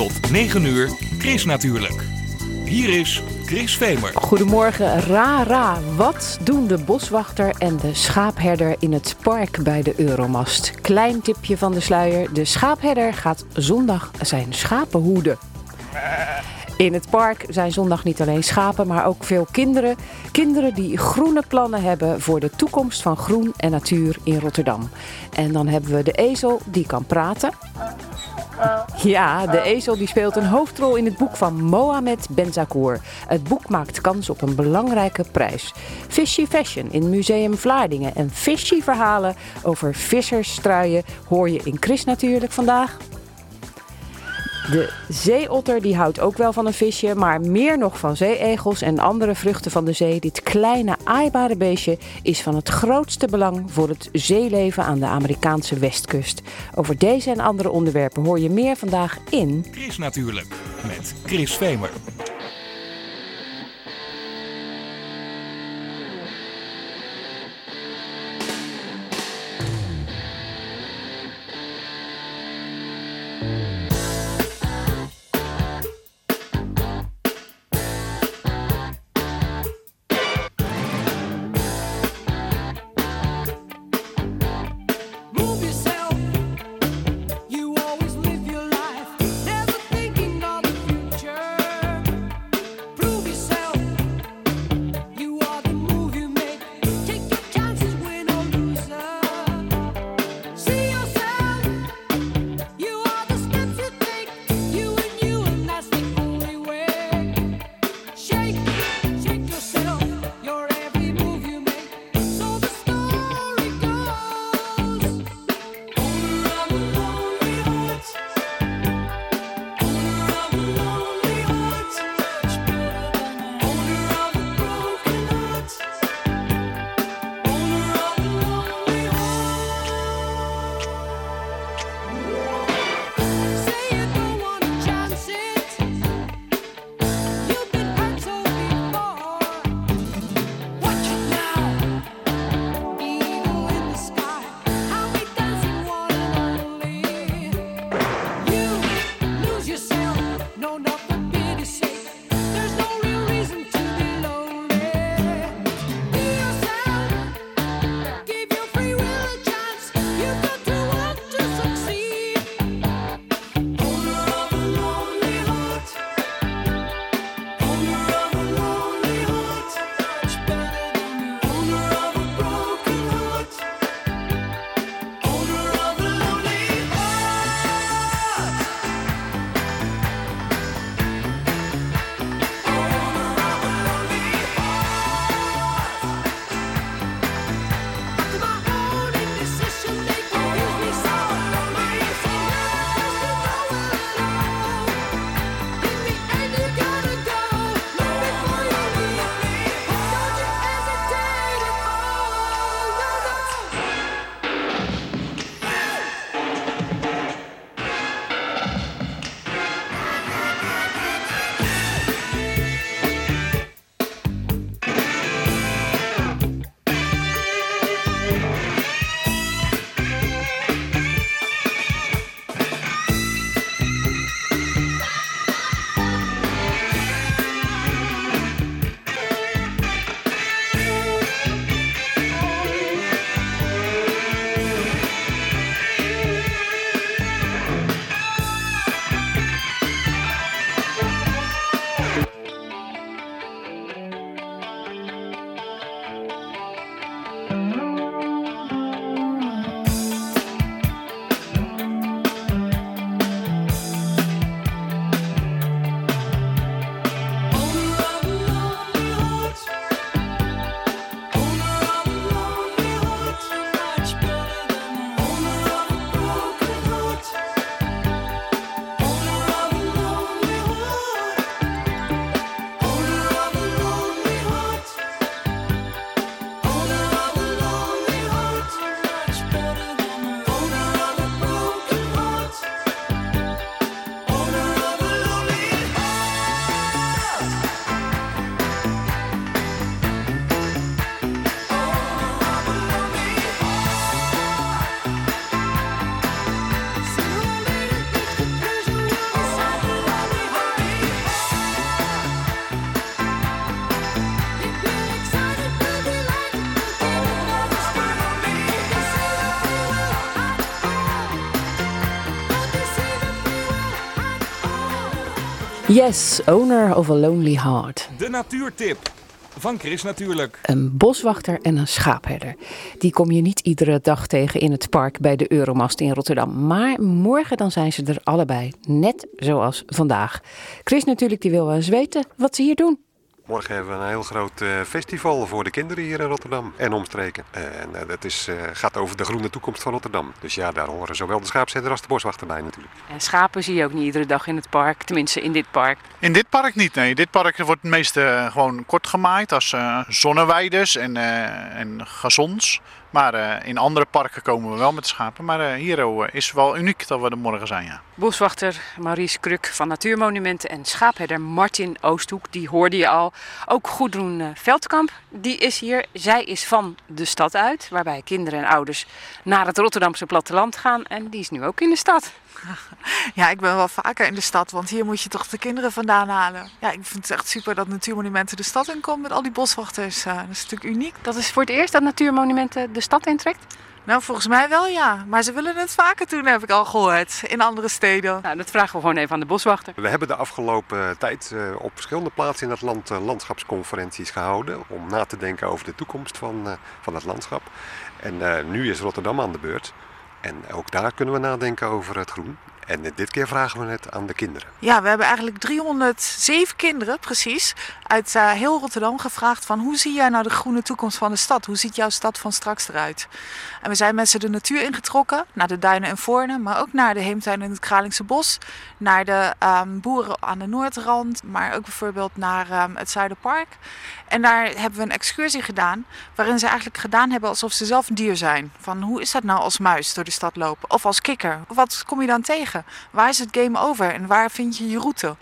Tot 9 uur, Chris natuurlijk. Hier is Chris Vemer. Goedemorgen, ra ra. Wat doen de boswachter en de schaapherder in het park bij de Euromast? Klein tipje van de sluier. De schaapherder gaat zondag zijn schapen hoeden. In het park zijn zondag niet alleen schapen, maar ook veel kinderen. Kinderen die groene plannen hebben voor de toekomst van groen en natuur in Rotterdam. En dan hebben we de ezel die kan praten. Ja, de ezel die speelt een hoofdrol in het boek van Mohamed Benzakour. Het boek maakt kans op een belangrijke prijs. Fishy Fashion in Museum Vlaardingen. En fishy verhalen over vissersstruien hoor je in Chris natuurlijk vandaag. De zeeotter die houdt ook wel van een visje, maar meer nog van zeeegels en andere vruchten van de zee. Dit kleine aaibare beestje is van het grootste belang voor het zeeleven aan de Amerikaanse westkust. Over deze en andere onderwerpen hoor je meer vandaag in Chris natuurlijk, met Chris Vemer. Yes, owner of a lonely heart. De natuurtip van Chris natuurlijk. Een boswachter en een schaapherder. Die kom je niet iedere dag tegen in het park bij de Euromast in Rotterdam. Maar morgen dan zijn ze er allebei. Net zoals vandaag. Chris natuurlijk, die wil wel eens weten wat ze hier doen. Morgen hebben we een heel groot eh, festival voor de kinderen hier in Rotterdam en omstreken. En eh, dat is, eh, gaat over de groene toekomst van Rotterdam. Dus ja, daar horen zowel de schaapzetter als de boswachter bij natuurlijk. En schapen zie je ook niet iedere dag in het park. Tenminste, in dit park. In dit park niet, nee. Dit park wordt het meeste gewoon kort gemaaid als eh zonneweiders en, eh, en gazons. Maar eh, in andere parken komen we wel met schapen. Maar eh, hier oh, is het wel uniek dat we er morgen zijn, ja. Boswachter Maurice Kruk van Natuurmonumenten en schaapherder Martin Oosthoek, die hoorde je al. Ook Goedroen eh, Veldkamp, die is hier. Zij is van de stad uit, waarbij kinderen en ouders naar het Rotterdamse platteland gaan. En die is nu ook in de stad. Ja, ik ben wel vaker in de stad, want hier moet je toch de kinderen vandaan halen. Ja, ik vind het echt super dat Natuurmonumenten de stad inkomt met al die boswachters. Eh, dat is natuurlijk uniek. Dat is voor het eerst dat Natuurmonumenten de stad intrekt. Nou, volgens mij wel ja. Maar ze willen het vaker doen, heb ik al gehoord. In andere steden. Nou, dat vragen we gewoon even aan de boswachter. We hebben de afgelopen tijd eh, op verschillende plaatsen in het land eh, landschapsconferenties gehouden. Om na te denken over de toekomst van, eh, van het landschap. En eh, nu is Rotterdam aan de beurt. En ook daar kunnen we nadenken over het groen. En eh, dit keer vragen we het aan de kinderen. Ja, we hebben eigenlijk 307 kinderen, precies, uit eh, heel Rotterdam gevraagd van hoe zie jij nou de groene toekomst van de stad? Hoe ziet jouw stad van straks eruit? En we zijn met ze de natuur ingetrokken, naar de duinen en Voornen, maar ook naar de heemtuin in het Kralingse Bos, naar de ehm, boeren aan de Noordrand, maar ook bijvoorbeeld naar ehm, het Zuiderpark. En daar hebben we een excursie gedaan, waarin ze eigenlijk gedaan hebben alsof ze zelf een dier zijn. Van hoe is dat nou als muis door de stad lopen? Of als kikker? Wat kom je dan tegen? Waar is het game over en waar vind je je route?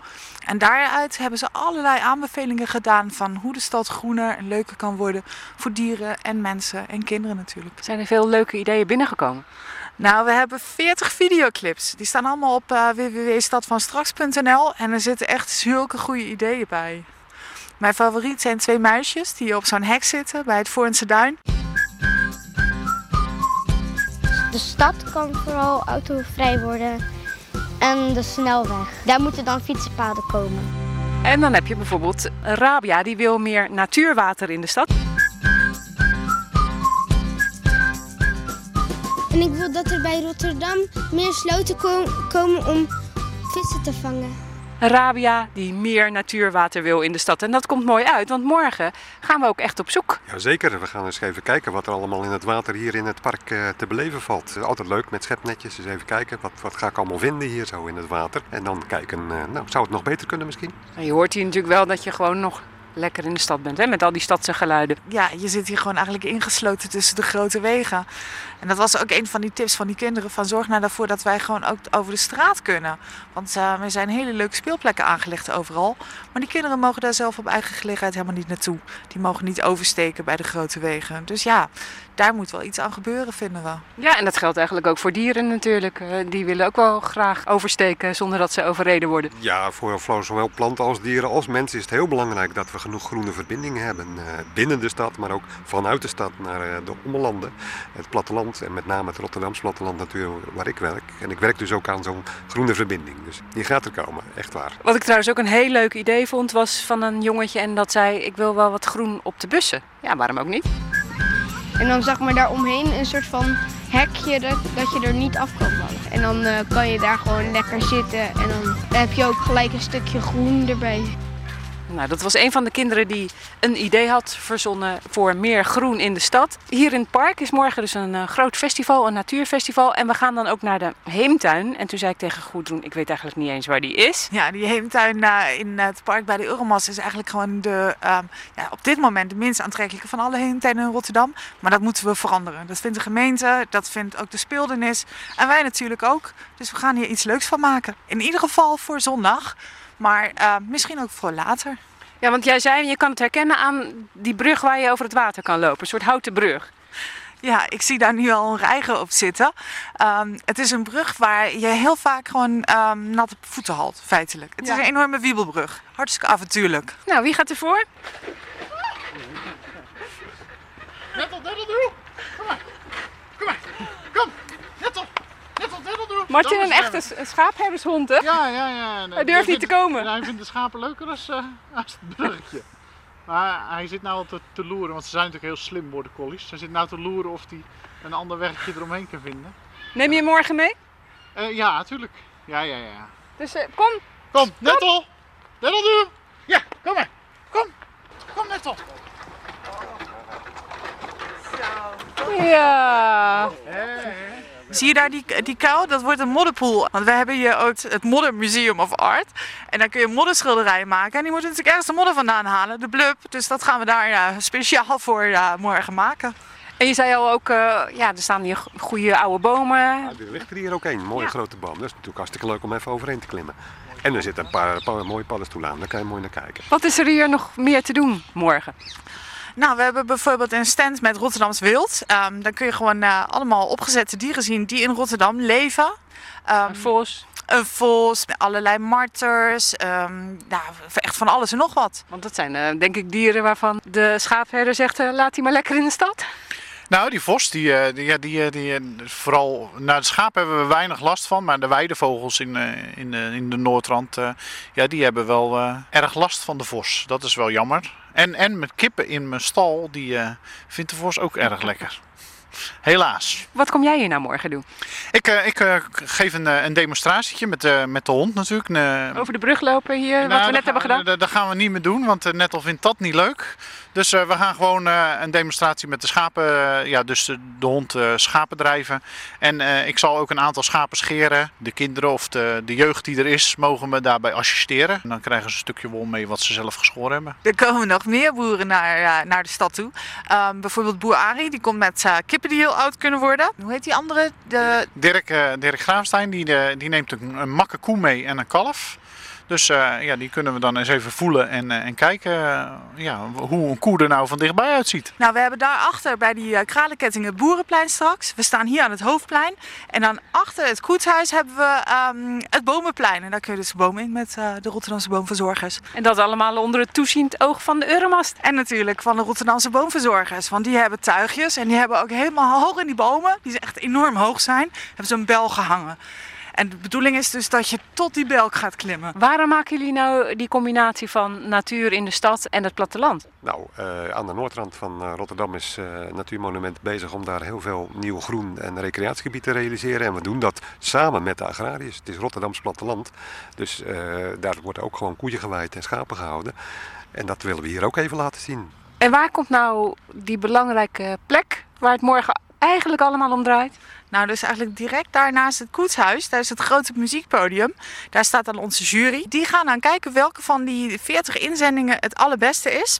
En daaruit hebben ze allerlei aanbevelingen gedaan van hoe de stad groener en leuker kan worden voor dieren en mensen en kinderen natuurlijk. Zijn er veel leuke ideeën binnengekomen? Nou, we hebben 40 videoclips. Die staan allemaal op eh www.stadvanstraks.nl en er zitten echt zulke goede ideeën bij. Mijn favoriet zijn twee muisjes die op zo'n hek zitten bij het Voornse Duin. De stad kan vooral autovrij worden. En de snelweg. Daar moeten dan fietsenpaden komen. En dan heb je bijvoorbeeld Rabia, die wil meer natuurwater in de stad. En ik wil dat er bij Rotterdam meer sloten ko- komen om vissen te vangen. Rabia die meer natuurwater wil in de stad. En dat komt mooi uit, want morgen gaan we ook echt op zoek. Jazeker, we gaan eens even kijken wat er allemaal in het water hier in het park eh, te beleven valt. Altijd leuk met schepnetjes, eens even kijken wat, wat ga ik allemaal vinden hier zo in het water. En dan kijken, eh, nou zou het nog beter kunnen misschien? En je hoort hier natuurlijk wel dat je gewoon nog lekker in de stad bent, hè? met al die stadse geluiden. Ja, je zit hier gewoon eigenlijk ingesloten tussen de grote wegen. En dat was ook een van die tips van die kinderen. Van zorg nou ervoor dat wij gewoon ook over de straat kunnen. Want eh, er zijn hele leuke speelplekken aangelegd overal. Maar die kinderen mogen daar zelf op eigen gelegenheid helemaal niet naartoe. Die mogen niet oversteken bij de grote wegen. Dus ja, daar moet wel iets aan gebeuren, vinden we. Ja, en dat geldt eigenlijk ook voor dieren natuurlijk. Eh, Die willen ook wel graag oversteken zonder dat ze overreden worden. Ja, voor, voor zowel planten als dieren als mensen is het heel belangrijk dat we genoeg groene verbindingen hebben. eh, binnen de stad, maar ook vanuit de stad naar eh, de ommelanden. Het platteland en met name het Rotterdamse platteland natuurlijk waar ik werk. En ik werk dus ook aan zo'n groene verbinding. Dus die gaat er komen, echt waar. Wat ik trouwens ook een heel leuk idee vond, was van een jongetje en dat zei: Ik wil wel wat groen op de bussen. Ja, waarom ook niet? En dan zeg maar daaromheen een soort van hekje dat, dat je er niet af kan vallen. En dan eh, kan je daar gewoon lekker zitten en dan heb je ook gelijk een stukje groen erbij. Nou, dat was een van de kinderen die een idee had verzonnen voor meer groen in de stad. Hier in het park is morgen dus een eh, groot festival, een natuurfestival. En we gaan dan ook naar de Heemtuin. En toen zei ik tegen Goedroen, ik weet eigenlijk niet eens waar die is. Ja, die heemtuin eh, in het park bij de Euromas is eigenlijk gewoon de, ehm, ja, op dit moment de minst aantrekkelijke van alle heemtuinen in Rotterdam. Maar dat moeten we veranderen. Dat vindt de gemeente, dat vindt ook de speeldernis en wij natuurlijk ook. Dus we gaan hier iets leuks van maken. In ieder geval voor zondag, maar eh, misschien ook voor later. Ja, want jij zei, je kan het herkennen aan die brug waar je over het water kan lopen. Een soort houten brug. Ja, ik zie daar nu al een reiger op zitten. Ehm, het is een brug waar je heel vaak gewoon ehm, natte voeten haalt, feitelijk. Het Ja. is een enorme wiebelbrug. Hartstikke avontuurlijk. Nou, wie gaat ervoor? Net op, net op, doe! Kom maar, kom maar, kom! Net op, net op, net op, doe! Martin, een echte schaapherdershond, hè? Ja, ja, ja. Hij durft niet te komen. Hij vindt de schapen leuker als, eh, als het bruggetje. Maar hij zit nou al te, te loeren, want ze zijn natuurlijk heel slim, border collies. Hij zit nou te loeren of hij een ander wegje eromheen kan vinden. Neem je hem morgen mee? Eh, ja, natuurlijk. Ja, ja, ja. Dus eh, kom. Kom, Nettel! Nettel, doe! Ja, kom maar. Kom. Kom, Nettel. Ja. Zie je daar die, die kuil? Dat wordt een modderpoel. Want we hebben hier ook het Modder Museum of Art. En daar kun je modderschilderijen maken. En die moeten natuurlijk ergens de modder vandaan halen, de blub. Dus dat gaan we daar speciaal voor morgen maken. En je zei al ook, eh, ja, er staan hier go- goede oude bomen. Ja, er ligt er hier ook een mooie Ja. grote boom. Dat is natuurlijk hartstikke leuk om even overheen te klimmen. En er zitten een paar, paar mooie paddenstoelen aan, daar kan je mooi naar kijken. Wat is er hier nog meer te doen morgen? Nou, we hebben bijvoorbeeld een stand met Rotterdams wild. Ehm, dan kun je gewoon eh, allemaal opgezette dieren zien die in Rotterdam leven. Ehm, Een vos. een vos, met allerlei marters. nou, echt van alles en nog wat. Want dat zijn eh, denk ik dieren waarvan de schaapherder zegt, eh, laat die maar lekker in de stad. Nou, die vos, die, eh, die, ja, die, eh, die, eh, vooral naar de schapen hebben we weinig last van. Maar de weidevogels in, in, eh, in de Noordrand, ja, die hebben wel erg last van de vos. Dat is wel jammer. En, en met kippen in mijn stal, die vindt de vos ook erg lekker. Helaas. Wat kom jij hier nou morgen doen? Ik, ik geef een, een demonstratietje met, eh, met de hond natuurlijk. Over de brug lopen hier, wat nou, we net hebben gedaan? Dat, gaan we niet meer doen, want eh, Nettel vindt dat niet leuk. Dus eh, we gaan gewoon eh, een demonstratie met de schapen, eh, ja, dus de, de hond schapen drijven. En ik zal ook een aantal schapen scheren. De kinderen of de, de jeugd die er is, mogen me daarbij assisteren. En dan krijgen ze een stukje wol mee wat ze zelf geschoren hebben. Er komen nog meer boeren naar, naar de stad toe. Ehm, bijvoorbeeld boer Arie, die komt met kippen die heel oud kunnen worden. Hoe heet die andere? De, Dirk, Dirk Graafstein die, die neemt een, een makke koe mee en een kalf. Dus eh, ja, die kunnen we dan eens even voelen en, eh, en kijken eh, ja, hoe een koe er nou van dichtbij uitziet. Nou, we hebben daarachter bij die uh, kralenketting het Boerenplein straks. We staan hier aan het Hoofdplein. En dan achter het koetshuis hebben we ehm, het Bomenplein. En daar kun je dus bomen in met eh, de Rotterdamse boomverzorgers. En dat allemaal onder het toeziend oog van de Euromast. En natuurlijk van de Rotterdamse boomverzorgers. Want die hebben tuigjes en die hebben ook helemaal hoog in die bomen, die echt enorm hoog zijn, hebben ze een bel gehangen. En de bedoeling is dus dat je tot die belk gaat klimmen. Waarom maken jullie nou die combinatie van natuur in de stad en het platteland? Nou, eh, aan de noordrand van eh, Rotterdam is eh, Natuurmonument bezig om daar heel veel nieuw groen en recreatiegebied te realiseren. En we doen dat samen met de agrariërs. Het is Rotterdams platteland, dus eh, daar wordt ook gewoon koeien geweid en schapen gehouden. En dat willen we hier ook even laten zien. En waar komt nou die belangrijke plek waar het morgen eigenlijk allemaal om draait? Nou, dus eigenlijk direct daar naast het koetshuis, daar is het grote muziekpodium. Daar staat dan onze jury. Die gaan dan kijken welke van die 40 inzendingen het allerbeste is.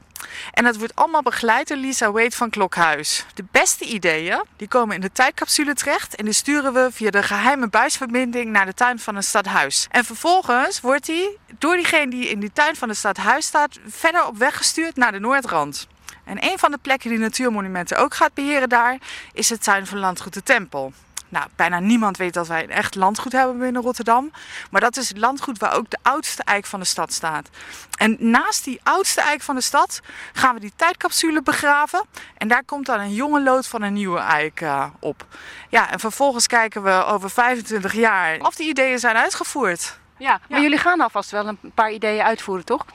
En dat wordt allemaal begeleid door Lisa Wade van Klokhuis. De beste ideeën die komen in de tijdcapsule terecht en die sturen we via de geheime buisverbinding naar de tuin van een stadhuis. En vervolgens wordt die door diegene die in die tuin van het stadhuis staat verder op weg gestuurd naar de Noordrand. En een van de plekken die Natuurmonumenten ook gaat beheren daar is de tuin van Landgoed de Tempel. Nou, bijna niemand weet dat wij een echt landgoed hebben binnen Rotterdam. Maar dat is het landgoed waar ook de oudste eik van de stad staat. En naast die oudste eik van de stad gaan we die tijdcapsule begraven. En daar komt dan een jonge lood van een nieuwe eik eh, op. Ja, en vervolgens kijken we over 25 jaar of die ideeën zijn uitgevoerd. Ja, maar jullie gaan alvast wel een paar ideeën uitvoeren, toch?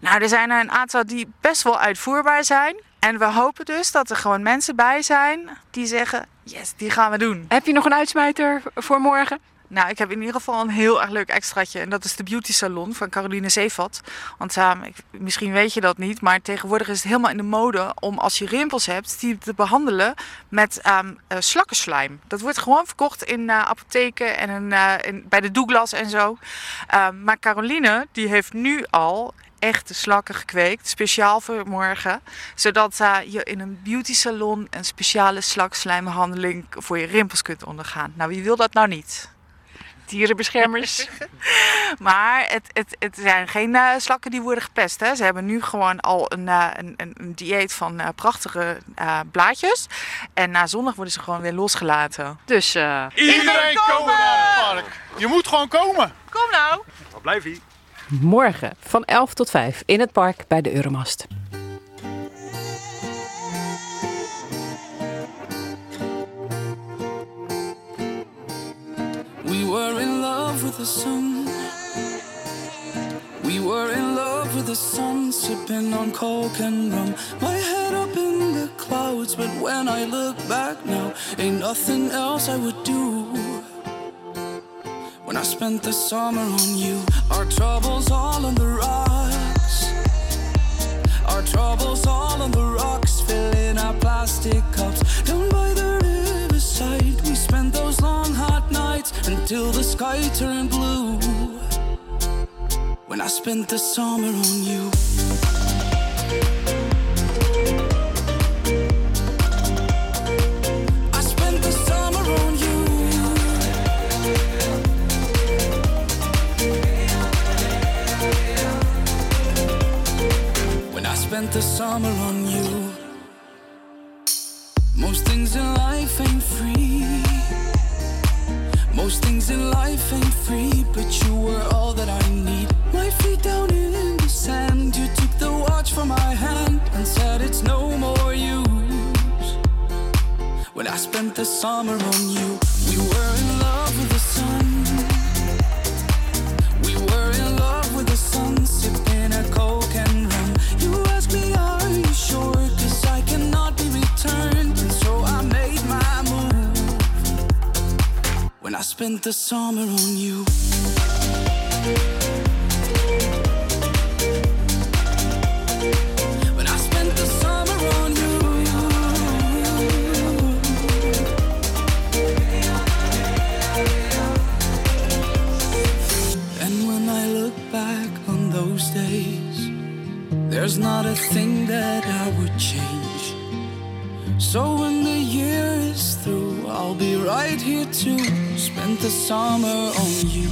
Nou, er zijn er een aantal die best wel uitvoerbaar zijn. En we hopen dus dat er gewoon mensen bij zijn die zeggen: yes, die gaan we doen. Heb je nog een uitsmijter voor morgen? Nou, ik heb in ieder geval een heel erg leuk extraatje. En dat is de beauty salon van Caroline Zeevat. Want misschien weet je dat niet, maar tegenwoordig is het helemaal in de mode om als je rimpels hebt, die te behandelen met ehm eh, slakkenslijm. Dat wordt gewoon verkocht in eh, apotheken en eh, bij de Douglas en zo. Ehm, maar Caroline, die heeft nu al echte slakken gekweekt, speciaal voor morgen. Zodat je in een beauty salon een speciale slakslijmbehandeling voor je rimpels kunt ondergaan. Nou, wie wil dat nou niet? Dierenbeschermers. Maar het, het, het zijn geen eh, slakken die worden gepest. Hè. Ze hebben nu gewoon al een, eh, een, een, dieet van eh, prachtige eh, blaadjes. En na zondag worden ze gewoon weer losgelaten. dus eh, Iedereen komen naar het park. Je moet gewoon komen. Kom nou! Waar blijf je? morgen van 11 tot 5 in het park bij de Euromast. Were in love with the sun. We were in love with the sun, sipping on coke and rum. My head up in the clouds, but when I look back now, ain't nothing else I would do. When I spent the summer on you, our troubles all on the rocks. Our troubles all on the rocks, filling our plastic until the sky turned blue. When I spent the summer on you. I spent the summer on you. When I spent the summer on you. Most things in life. Most things in life ain't free, but you were all that I need. My feet down in the sand, you took the watch from my hand and said it's no more use. When I spent the summer on you, we were in love spent the summer on you. There's not a thing that I would change. So when the year is through, I'll be right here too spent the summer on you.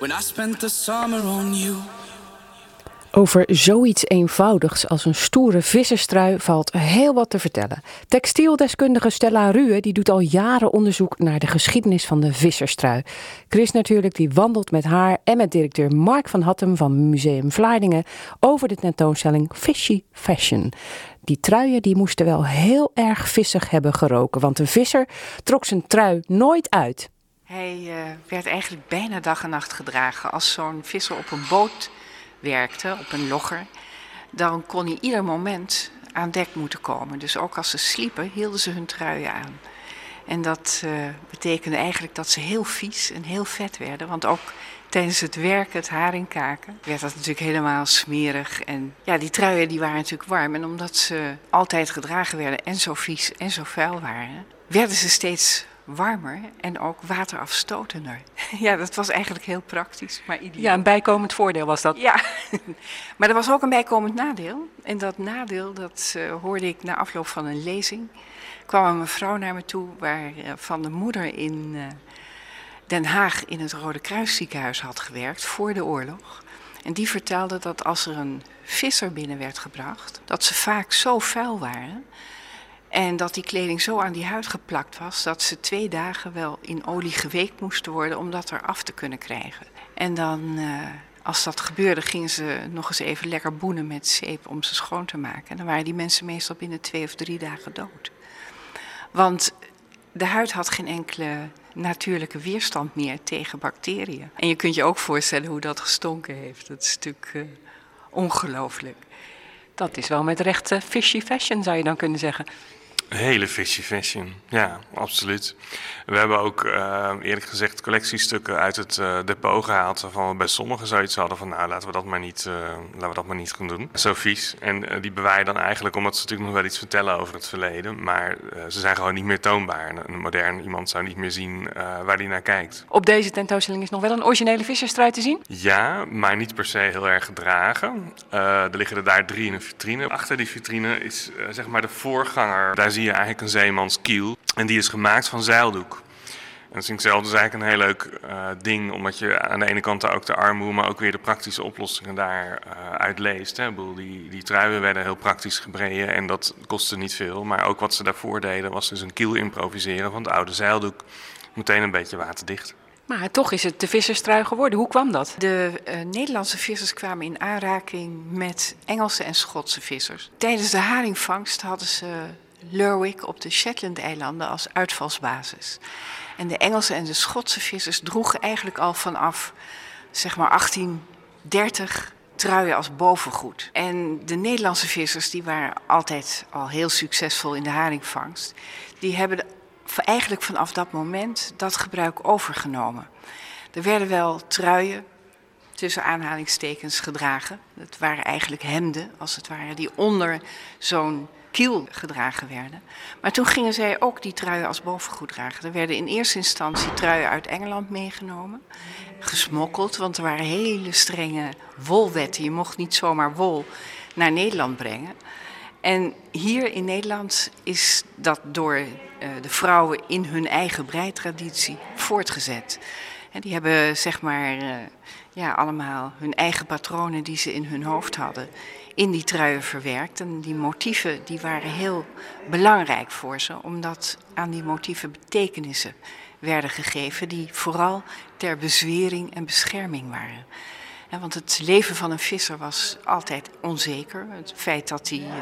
When I spent the summer on you. Over zoiets eenvoudigs als een stoere visserstrui valt heel wat te vertellen. Textieldeskundige Stella Ruhe die doet al jaren onderzoek naar de geschiedenis van de visserstrui. Chris natuurlijk die wandelt met haar en met directeur Mark van Hattem van Museum Vlaardingen over de tentoonstelling Fishy Fashion. Die truien die moesten wel heel erg vissig hebben geroken, want de visser trok zijn trui nooit uit. Hij eh, werd eigenlijk bijna dag en nacht gedragen. Als zo'n visser op een boot werkte, op een logger, dan kon hij ieder moment aan dek moeten komen. Dus ook als ze sliepen, hielden ze hun truien aan. En dat eh, betekende eigenlijk dat ze heel vies en heel vet werden. Want ook tijdens het werken, het haringkaken, werd dat natuurlijk helemaal smerig. En ja, die truien die waren natuurlijk warm. En omdat ze altijd gedragen werden en zo vies en zo vuil waren, werden ze steeds warmer en ook waterafstotender. Ja, dat was eigenlijk heel praktisch, maar ideaal. Ja, een bijkomend voordeel was dat. Ja, maar er was ook een bijkomend nadeel. En dat nadeel, dat eh, hoorde ik na afloop van een lezing. kwam een mevrouw naar me toe waarvan de moeder in eh, Den Haag in het Rode Kruisziekenhuis had gewerkt voor de oorlog. En die vertelde dat als er een visser binnen werd gebracht, dat ze vaak zo vuil waren en dat die kleding zo aan die huid geplakt was dat ze twee dagen wel in olie geweekt moesten worden om dat eraf te kunnen krijgen. En dan, uh, als dat gebeurde, gingen ze nog eens even lekker boenen met zeep om ze schoon te maken. En dan waren die mensen meestal binnen twee of drie dagen dood. Want de huid had geen enkele natuurlijke weerstand meer tegen bacteriën. En je kunt je ook voorstellen hoe dat gestonken heeft. Dat is natuurlijk uh, ongelooflijk. Dat is wel met recht fishy fashion, zou je dan kunnen zeggen. Hele fishy fashion, ja, absoluut. We hebben ook uh, eerlijk gezegd collectiestukken uit het uh, depot gehaald... waarvan we bij sommigen zoiets hadden van... nou, laten we dat maar niet, uh, laten we dat maar niet gaan doen. Zo vies. En die bewaaien dan eigenlijk omdat ze natuurlijk nog wel iets vertellen over het verleden... maar ze zijn gewoon niet meer toonbaar. Een modern iemand zou niet meer zien waar hij naar kijkt. Op deze tentoonstelling is nog wel een originele visserstrui te zien? Ja, maar niet per se heel erg gedragen. er liggen er daar drie in een vitrine. Achter die vitrine is zeg maar de voorganger... Daar zie je eigenlijk een zeemans kiel. En die is gemaakt van zeildoek. En Zinkzelf is eigenlijk een heel leuk eh, ding, omdat je aan de ene kant ook de armoede, maar ook weer de praktische oplossingen daaruit leest. Hè. Ik bedoel, die, die truien werden heel praktisch gebreden en dat kostte niet veel. Maar ook wat ze daarvoor deden was dus een kiel improviseren van het oude zeildoek. Meteen een beetje waterdicht. Maar toch is het de visserstrui geworden. Hoe kwam dat? De eh, Nederlandse vissers kwamen in aanraking met Engelse en Schotse vissers. Tijdens de haringvangst hadden ze Lerwick op de Shetland-eilanden als uitvalsbasis. En de Engelse en de Schotse vissers droegen eigenlijk al vanaf zeg maar 1830 truien als bovengoed. En de Nederlandse vissers die waren altijd al heel succesvol in de haringvangst. Die hebben eigenlijk vanaf dat moment dat gebruik overgenomen. Er werden wel truien tussen aanhalingstekens gedragen. Het waren eigenlijk hemden, als het ware, die onder zo'n kiel gedragen werden. Maar toen gingen zij ook die truien als bovengoed dragen. Er werden in eerste instantie truien uit Engeland meegenomen, gesmokkeld, want er waren hele strenge wolwetten. Je mocht niet zomaar wol naar Nederland brengen. En hier in Nederland is dat door eh, de vrouwen in hun eigen breitraditie voortgezet. Die hebben zeg maar eh, ja, allemaal hun eigen patronen die ze in hun hoofd hadden in die truien verwerkt. En die motieven die waren heel belangrijk voor ze, omdat aan die motieven betekenissen werden gegeven die vooral ter bezwering en bescherming waren. Want het leven van een visser was altijd onzeker. Het feit dat hij eh,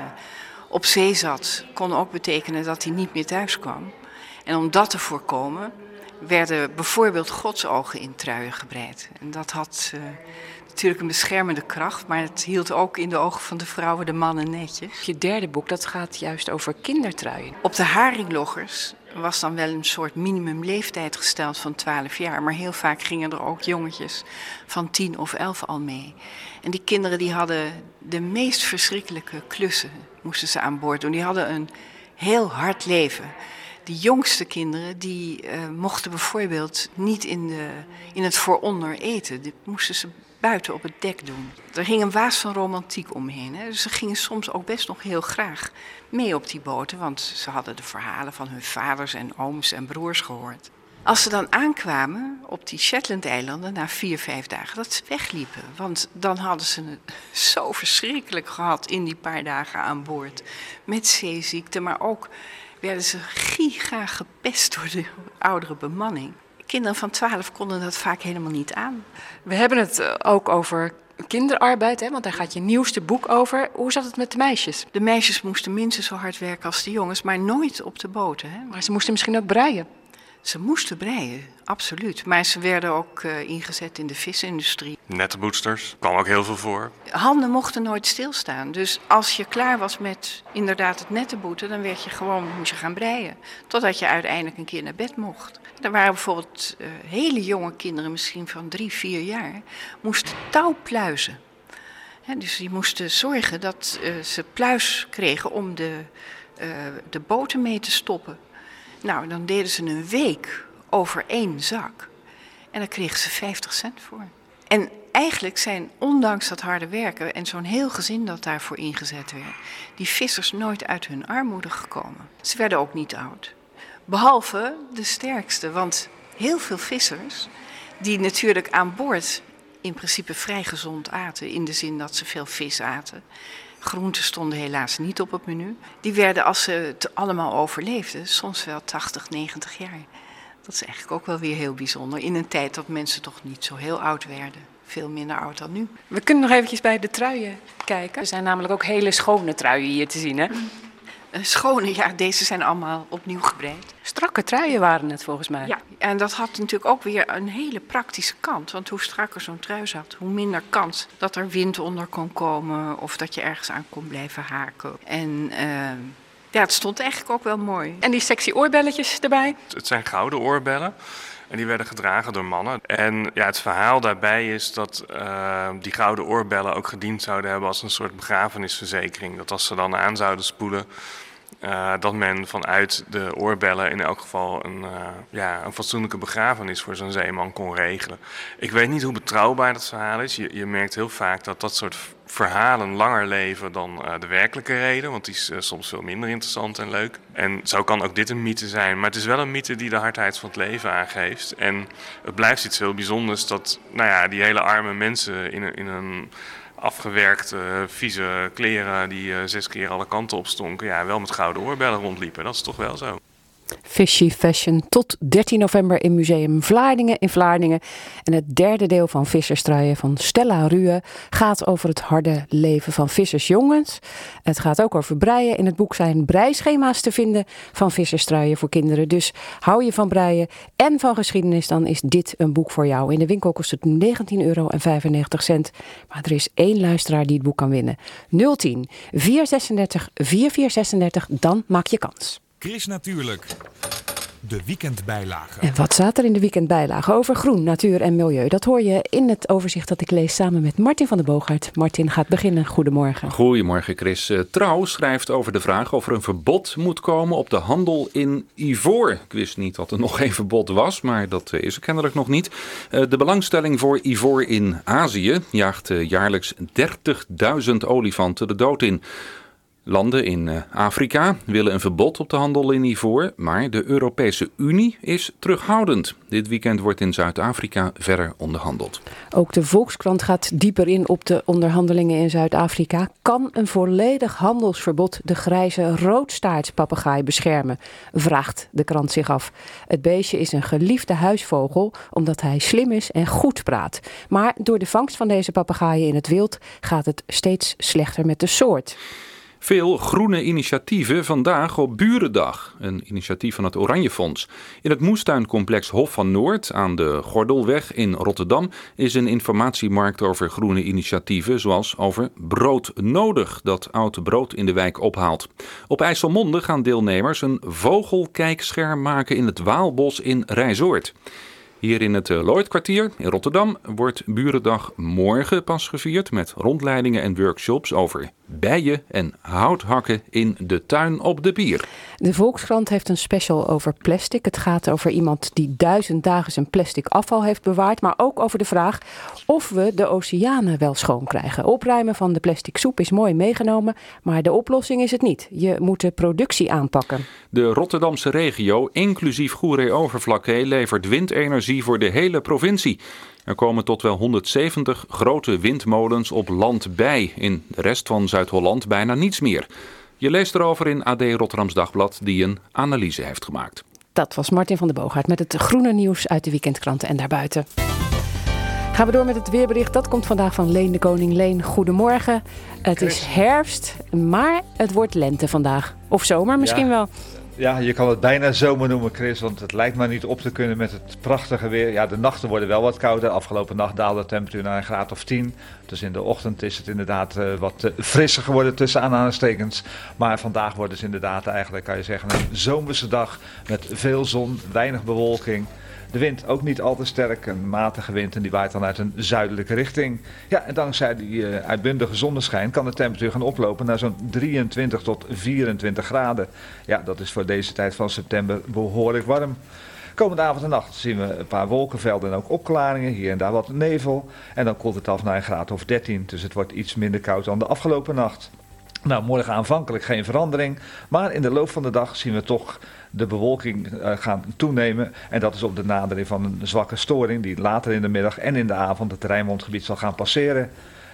op zee zat kon ook betekenen dat hij niet meer thuis kwam. En om dat te voorkomen werden bijvoorbeeld godsogen in truien gebreid. En dat had eh, natuurlijk een beschermende kracht, maar het hield ook in de ogen van de vrouwen de mannen netjes. Je derde boek dat gaat juist over kindertruien. Op de haringloggers was dan wel een soort minimumleeftijd gesteld van 12 jaar. Maar heel vaak gingen er ook jongetjes van 10 of 11 al mee. En die kinderen die hadden de meest verschrikkelijke klussen, moesten ze aan boord doen. Die hadden een heel hard leven. De jongste kinderen die eh, mochten bijvoorbeeld niet in, de, in het vooronder eten. Die moesten ze buiten op het dek doen. Er ging een waas van romantiek omheen. Hè? Ze gingen soms ook best nog heel graag mee op die boten, want ze hadden de verhalen van hun vaders en ooms en broers gehoord. Als ze dan aankwamen op die Shetland-eilanden na vier, vijf dagen, dat ze wegliepen. Want dan hadden ze het zo verschrikkelijk gehad in die paar dagen aan boord. Met zeeziekte, maar ook werden ze giga gepest door de oudere bemanning. Kinderen van 12 konden dat vaak helemaal niet aan. We hebben het eh, ook over kinderarbeid, hè, want daar gaat je nieuwste boek over. Hoe zat het met de meisjes? De meisjes moesten minstens zo hard werken als de jongens, maar nooit op de boten. Hè. Maar ze moesten misschien ook breien. Ze moesten breien, absoluut. Maar ze werden ook eh, ingezet in de visindustrie. Netteboetsters, kwam ook heel veel voor. Handen mochten nooit stilstaan. Dus als je klaar was met inderdaad het nettenboeten, dan werd je gewoon, moest je gaan breien. Totdat je uiteindelijk een keer naar bed mocht. Er waren bijvoorbeeld eh, hele jonge kinderen, misschien van drie, vier jaar, moesten touw pluizen. Hè, dus die moesten zorgen dat eh, ze pluis kregen om de, de boten mee te stoppen. Nou, dan deden ze een week over één zak. En daar kregen ze 50 cent voor. En eigenlijk zijn, ondanks dat harde werken en zo'n heel gezin dat daarvoor ingezet werd, die vissers nooit uit hun armoede gekomen. Ze werden ook niet oud. Behalve de sterkste, want heel veel vissers, die natuurlijk aan boord in principe vrij gezond aten, in de zin dat ze veel vis aten. Groenten stonden helaas niet op het menu. Die werden, als ze het allemaal overleefden, soms wel 80, 90 jaar. Dat is eigenlijk ook wel weer heel bijzonder. In een tijd dat mensen toch niet zo heel oud werden. Veel minder oud dan nu. We kunnen nog eventjes bij de truien kijken. Er zijn namelijk ook hele schone truien hier te zien, hè? Eh, Schone, ja, deze zijn allemaal opnieuw gebreid. Strakke truien waren het volgens mij. Ja, en dat had natuurlijk ook weer een hele praktische kant. Want hoe strakker zo'n trui zat, hoe minder kans dat er wind onder kon komen of dat je ergens aan kon blijven haken. En eh, ja, het stond eigenlijk ook wel mooi. En die sexy oorbelletjes erbij. Het zijn gouden oorbellen. En die werden gedragen door mannen. En ja, het verhaal daarbij is dat eh, die gouden oorbellen ook gediend zouden hebben als een soort begrafenisverzekering. Dat als ze dan aan zouden spoelen, eh, dat men vanuit de oorbellen in elk geval een, eh, ja, een fatsoenlijke begrafenis voor zo'n zeeman kon regelen. Ik weet niet hoe betrouwbaar dat verhaal is. Je, je merkt heel vaak dat dat soort verhalen langer leven dan eh, de werkelijke reden, want die is soms veel minder interessant en leuk. En zo kan ook dit een mythe zijn, maar het is wel een mythe die de hardheid van het leven aangeeft. En het blijft iets heel bijzonders dat nou ja, die hele arme mensen in in een afgewerkte, vieze kleren die eh, zes keer alle kanten opstonken, ja, wel met gouden oorbellen rondliepen. Dat is toch wel zo. Fishy Fashion tot 13 november in Museum Vlaardingen in Vlaardingen. En het derde deel van Visserstruien van Stella Ruhe gaat over het harde leven van vissersjongens. Het gaat ook over breien. In het boek zijn breischema's te vinden van visserstruien voor kinderen. Dus hou je van breien en van geschiedenis, dan is dit een boek voor jou. In de winkel kost het 19,95 euro. Maar er is één luisteraar die het boek kan winnen. 010 436 4436, dan maak je kans. Chris Natuurlijk. De weekendbijlage. En wat staat er in de weekendbijlage over groen, natuur en milieu? Dat hoor je in het overzicht dat ik lees samen met Martin van der Boogaard. Martin gaat beginnen. Goedemorgen. Goedemorgen Chris. Eh, Trouw schrijft over de vraag of er een verbod moet komen op de handel in ivoor. Ik wist niet dat er nog geen verbod was, maar dat eh, is er kennelijk nog niet. Eh, De belangstelling voor ivoor in Azië jaagt jaarlijks 30.000 olifanten de dood in. Landen in eh, Afrika willen een verbod op de handel in ivoor, maar de Europese Unie is terughoudend. Dit weekend wordt in Zuid-Afrika verder onderhandeld. Ook de Volkskrant gaat dieper in op de onderhandelingen in Zuid-Afrika. Kan een volledig handelsverbod de grijze roodstaartspapegaai beschermen? Vraagt de krant zich af. Het beestje is een geliefde huisvogel omdat hij slim is en goed praat. Maar door de vangst van deze papegaaien in het wild gaat het steeds slechter met de soort. Veel groene initiatieven vandaag op Burendag, een initiatief van het Oranje Fonds. In het moestuincomplex Hof van Noord aan de Gordelweg in Rotterdam is een informatiemarkt over groene initiatieven, zoals over brood nodig, dat oud brood in de wijk ophaalt. Op IJsselmonde gaan deelnemers een vogelkijkscherm maken in het Waalbos in Rijzoord. Hier in het eh, Lloydkwartier in Rotterdam wordt Burendag morgen pas gevierd met rondleidingen en workshops over bijen en houthakken in de tuin op de pier. De Volkskrant heeft een special over plastic. Het gaat over iemand die duizend dagen zijn plastic afval heeft bewaard. Maar ook over de vraag of we de oceanen wel schoon krijgen. Opruimen van de plastic soep is mooi meegenomen. Maar de oplossing is het niet. Je moet de productie aanpakken. De Rotterdamse regio, inclusief Goeree-Overflakkee, levert windenergie voor de hele provincie. Er komen tot wel 170 grote windmolens op land bij. In de rest van Zuid-Holland bijna niets meer. Je leest erover in AD Rotterdams Dagblad, die een analyse heeft gemaakt. Dat was Martin van der Boogaard met het groene nieuws uit de weekendkranten en daarbuiten. Gaan we door met het weerbericht. Dat komt vandaag van Leen de Koning. Leen, goedemorgen. Het is herfst, maar het wordt lente vandaag. Of zomer misschien Ja. wel. Ja, je kan het bijna zomer noemen, Chris, want het lijkt maar niet op te kunnen met het prachtige weer. Ja, de nachten worden wel wat kouder. Afgelopen nacht daalde de temperatuur naar een graad of 10. Dus in de ochtend is het inderdaad eh, wat eh, frisser geworden tussen aanhalingstekens. Maar vandaag wordt het inderdaad eigenlijk, kan je zeggen, een zomerse dag met veel zon, weinig bewolking. De wind ook niet al te sterk, een matige wind en die waait dan uit een zuidelijke richting. Ja, en dankzij die eh, uitbundige zonneschijn kan de temperatuur gaan oplopen naar zo'n 23 tot 24 graden. Ja, dat is voor deze tijd van september behoorlijk warm. Komende avond en nacht zien we een paar wolkenvelden en ook opklaringen. Hier en daar wat nevel. En dan koelt het af naar een graad of 13. Dus het wordt iets minder koud dan de afgelopen nacht. Nou, morgen aanvankelijk geen verandering. Maar in de loop van de dag zien we toch de bewolking eh, gaan toenemen. En dat is op de nadering van een zwakke storing die later in de middag en in de avond het Rijnmondgebied zal gaan passeren.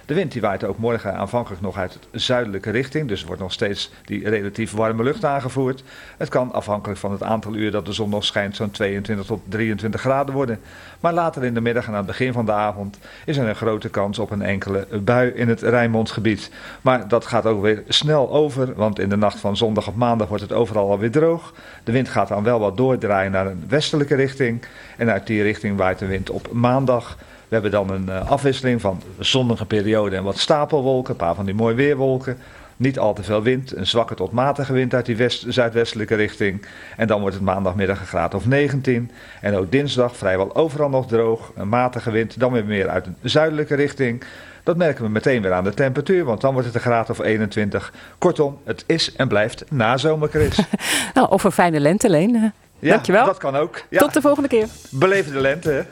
De wind die waait ook morgen aanvankelijk nog uit de zuidelijke richting. Dus wordt nog steeds die relatief warme lucht aangevoerd. Het kan afhankelijk van het aantal uur dat de zon nog schijnt zo'n 22 tot 23 graden worden. Maar later in de middag en aan het begin van de avond is er een grote kans op een enkele bui in het Rijnmondgebied. Maar dat gaat ook weer snel over, want in de nacht van zondag op maandag wordt het overal alweer droog. De wind gaat dan wel wat doordraaien naar een westelijke richting. En uit die richting waait de wind op maandag. We hebben dan een eh, afwisseling van zonnige periode en wat stapelwolken, een paar van die mooie weerwolken. Niet al te veel wind, een zwakke tot matige wind uit die west, zuidwestelijke richting. En dan wordt het maandagmiddag een graad of 19. En ook dinsdag vrijwel overal nog droog, een matige wind, dan weer meer uit een zuidelijke richting. Dat merken we meteen weer aan de temperatuur, want dan wordt het een graad of 21. Kortom, het is en blijft nazomer, Chris. Nou, of een fijne lente, Leen. Ja, Dankjewel. dat kan ook. Ja, Tot de volgende keer. beleven de lente.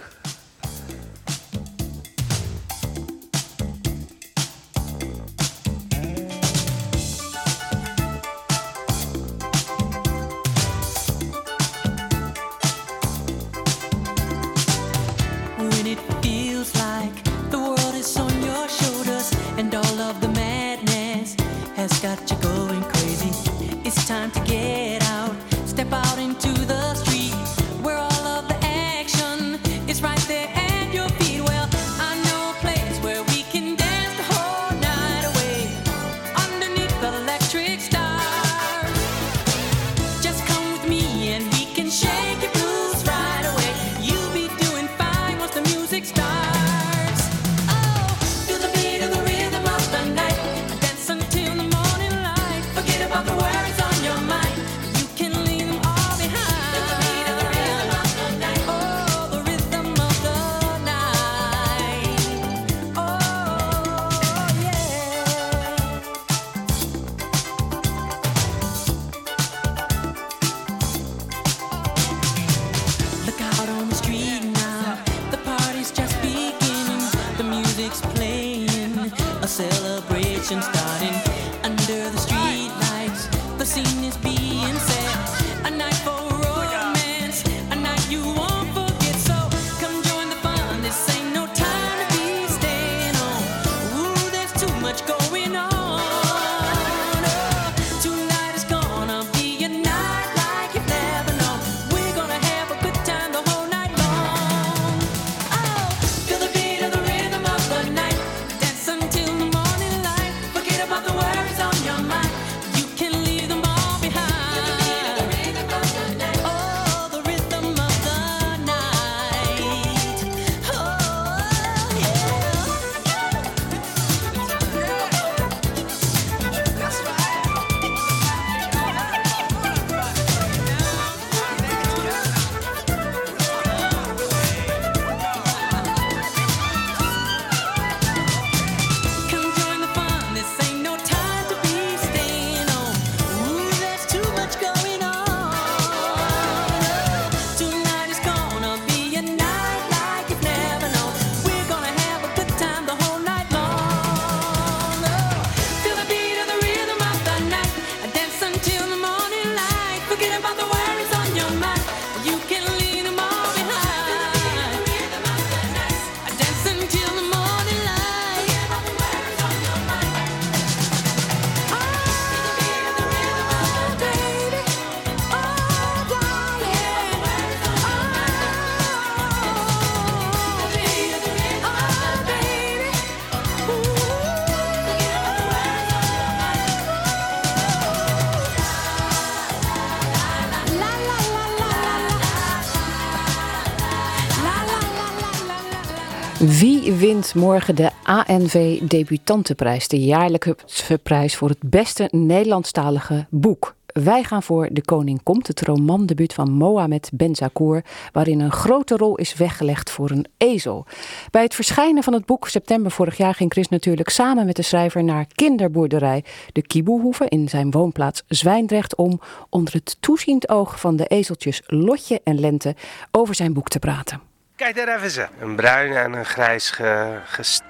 Wie wint morgen de ANV Debutantenprijs, de jaarlijkse prijs voor het beste Nederlandstalige boek? Wij gaan voor De Koning Komt, het romandebuut van Mohamed Benzakour, waarin een grote rol is weggelegd voor een ezel. Bij het verschijnen van het boek september vorig jaar ging Chris natuurlijk samen met de schrijver naar kinderboerderij De Kieboehoeve in zijn woonplaats Zwijndrecht om onder het toeziend oog van de ezeltjes Lotje en Lente over zijn boek te praten. Kijk daar even ze. Een bruine en een grijs ge,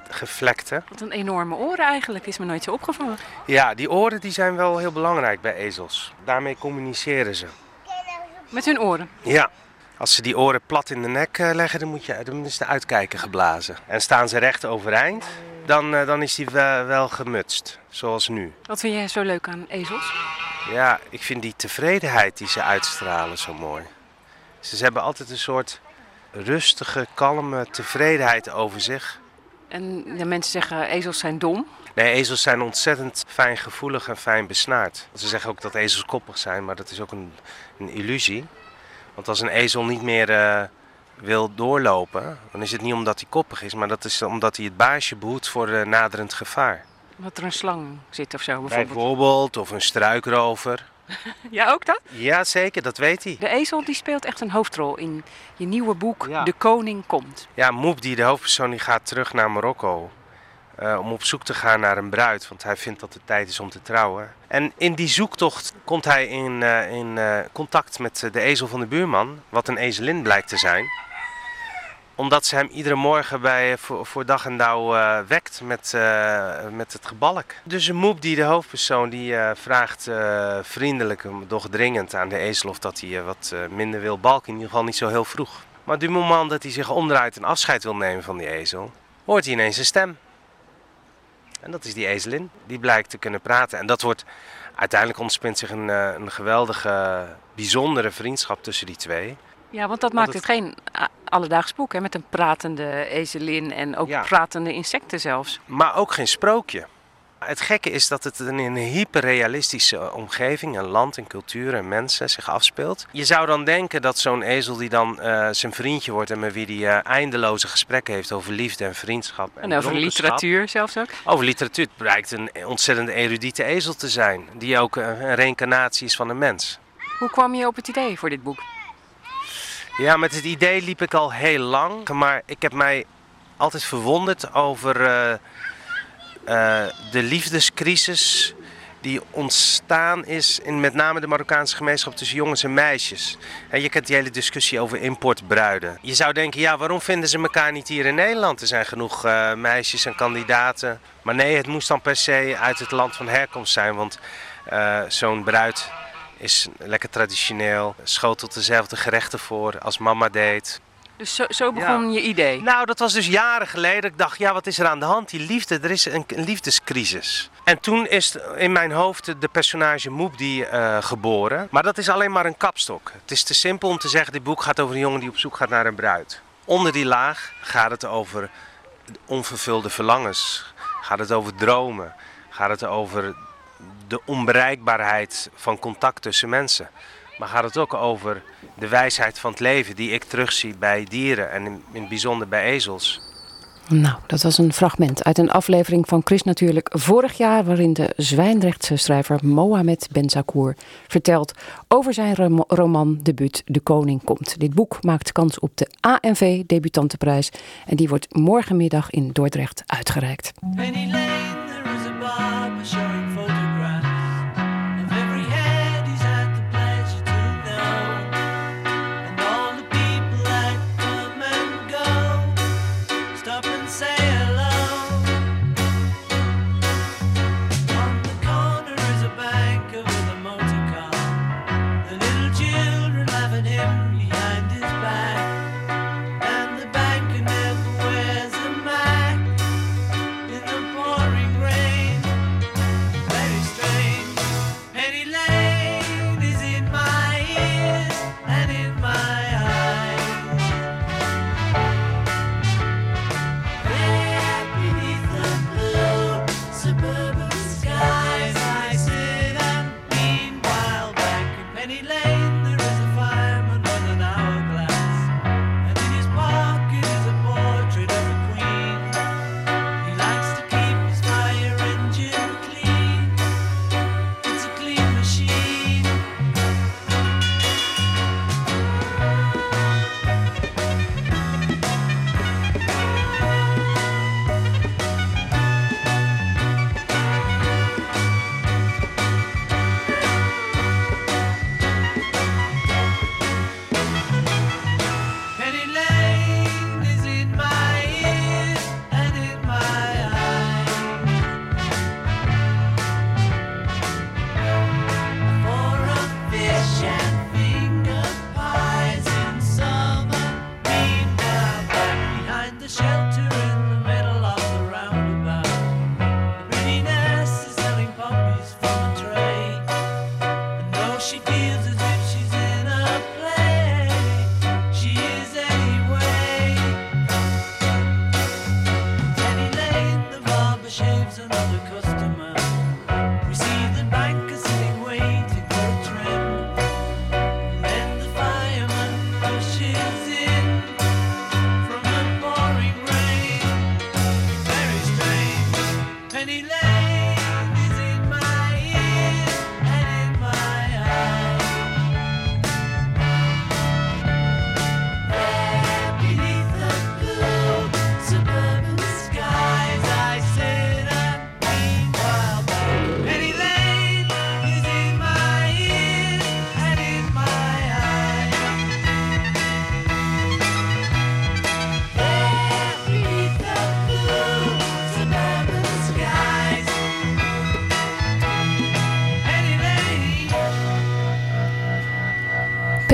gevlekte. Wat een enorme oren eigenlijk, is me nooit zo opgevallen. Ja, die oren die zijn wel heel belangrijk bij ezels. Daarmee communiceren ze. Met hun oren. Ja, als ze die oren plat in de nek eh, leggen, dan, moet je, dan is de uitkijker geblazen. En staan ze recht overeind, dan, eh, dan is die wel, wel gemutst, zoals nu. Wat vind jij zo leuk aan ezels? Ja, ik vind die tevredenheid die ze uitstralen zo mooi. Ze hebben altijd een soort rustige, kalme tevredenheid over zich. En de mensen zeggen ezels zijn dom. Nee, ezels zijn ontzettend fijngevoelig en fijn besnaard. Ze zeggen ook dat ezels koppig zijn, maar dat is ook een, een illusie. Want als een ezel niet meer eh, wil doorlopen, dan is het niet omdat hij koppig is, maar dat is omdat hij het baasje behoedt voor eh, naderend gevaar. Dat er een slang zit of zo bijvoorbeeld. Bijvoorbeeld, of een struikrover. Ja, ook dat? Ja, zeker, dat weet hij. De ezel die speelt echt een hoofdrol in je nieuwe boek De Koning Komt. Ja, Moebdi, de hoofdpersoon, die gaat terug naar Marokko. eh, om op zoek te gaan naar een bruid, want hij vindt dat het tijd is om te trouwen. En in die zoektocht komt hij in, eh, in eh, contact met de ezel van de buurman, wat een ezelin blijkt te zijn. Omdat ze hem iedere morgen bij, voor, voor dag en dauw eh, wekt met, eh, met het gebalk. Dus Moebdi, de hoofdpersoon, die eh, vraagt eh, vriendelijk, doch dringend aan de ezel of dat hij eh, wat eh, minder wil balken. In ieder geval niet zo heel vroeg. Maar du moment dat hij zich omdraait en afscheid wil nemen van die ezel, hoort hij ineens een stem. En dat is die ezelin. Die blijkt te kunnen praten. En dat wordt uiteindelijk ontspint zich een, eh, een geweldige, bijzondere vriendschap tussen die twee. Ja, want dat maakt het geen a- alledaags boek, hè? Met een pratende ezelin en ook Ja. pratende insecten zelfs. Maar ook geen sprookje. Het gekke is dat het in een hyperrealistische omgeving, een land, een cultuur en mensen zich afspeelt. Je zou dan denken dat zo'n ezel die dan eh, zijn vriendje wordt en met wie die eh, eindeloze gesprekken heeft over liefde en vriendschap. En, En over literatuur zelfs ook. Over literatuur. Het blijkt een ontzettend erudite ezel te zijn, die ook eh, een reïncarnatie is van een mens. Hoe kwam je op het idee voor dit boek? Ja, met het idee liep ik al heel lang. Maar ik heb mij altijd verwonderd over eh, eh, de liefdescrisis die ontstaan is in met name de Marokkaanse gemeenschap tussen jongens en meisjes. En je kent die hele discussie over importbruiden. Je zou denken, ja, waarom vinden ze elkaar niet hier in Nederland? Er zijn genoeg eh, meisjes en kandidaten. Maar nee, het moest dan per se uit het land van herkomst zijn, want zo'n bruid is lekker traditioneel, schotelt dezelfde gerechten voor als mama deed. Dus zo, zo begon je idee? Nou, dat was dus jaren geleden. Ik dacht, ja, wat is er aan de hand? Die liefde, er is een, een liefdescrisis. En toen is in mijn hoofd de personage Moebdi eh geboren. Maar dat is alleen maar een kapstok. Het is te simpel om te zeggen, dit boek gaat over een jongen die op zoek gaat naar een bruid. Onder die laag gaat het over onvervulde verlangens. Gaat het over dromen. Gaat het over de onbereikbaarheid van contact tussen mensen. Maar gaat het ook over de wijsheid van het leven die ik terugzie bij dieren en in, in het bijzonder bij ezels. Nou, dat was een fragment uit een aflevering van Chris natuurlijk vorig jaar... waarin de Zwijndrechtse schrijver Mohamed Benzakour vertelt... over zijn rom- romandebuut De Koning Komt. Dit boek maakt kans op de ANV Debutantenprijs... en die wordt morgenmiddag in Dordrecht uitgereikt.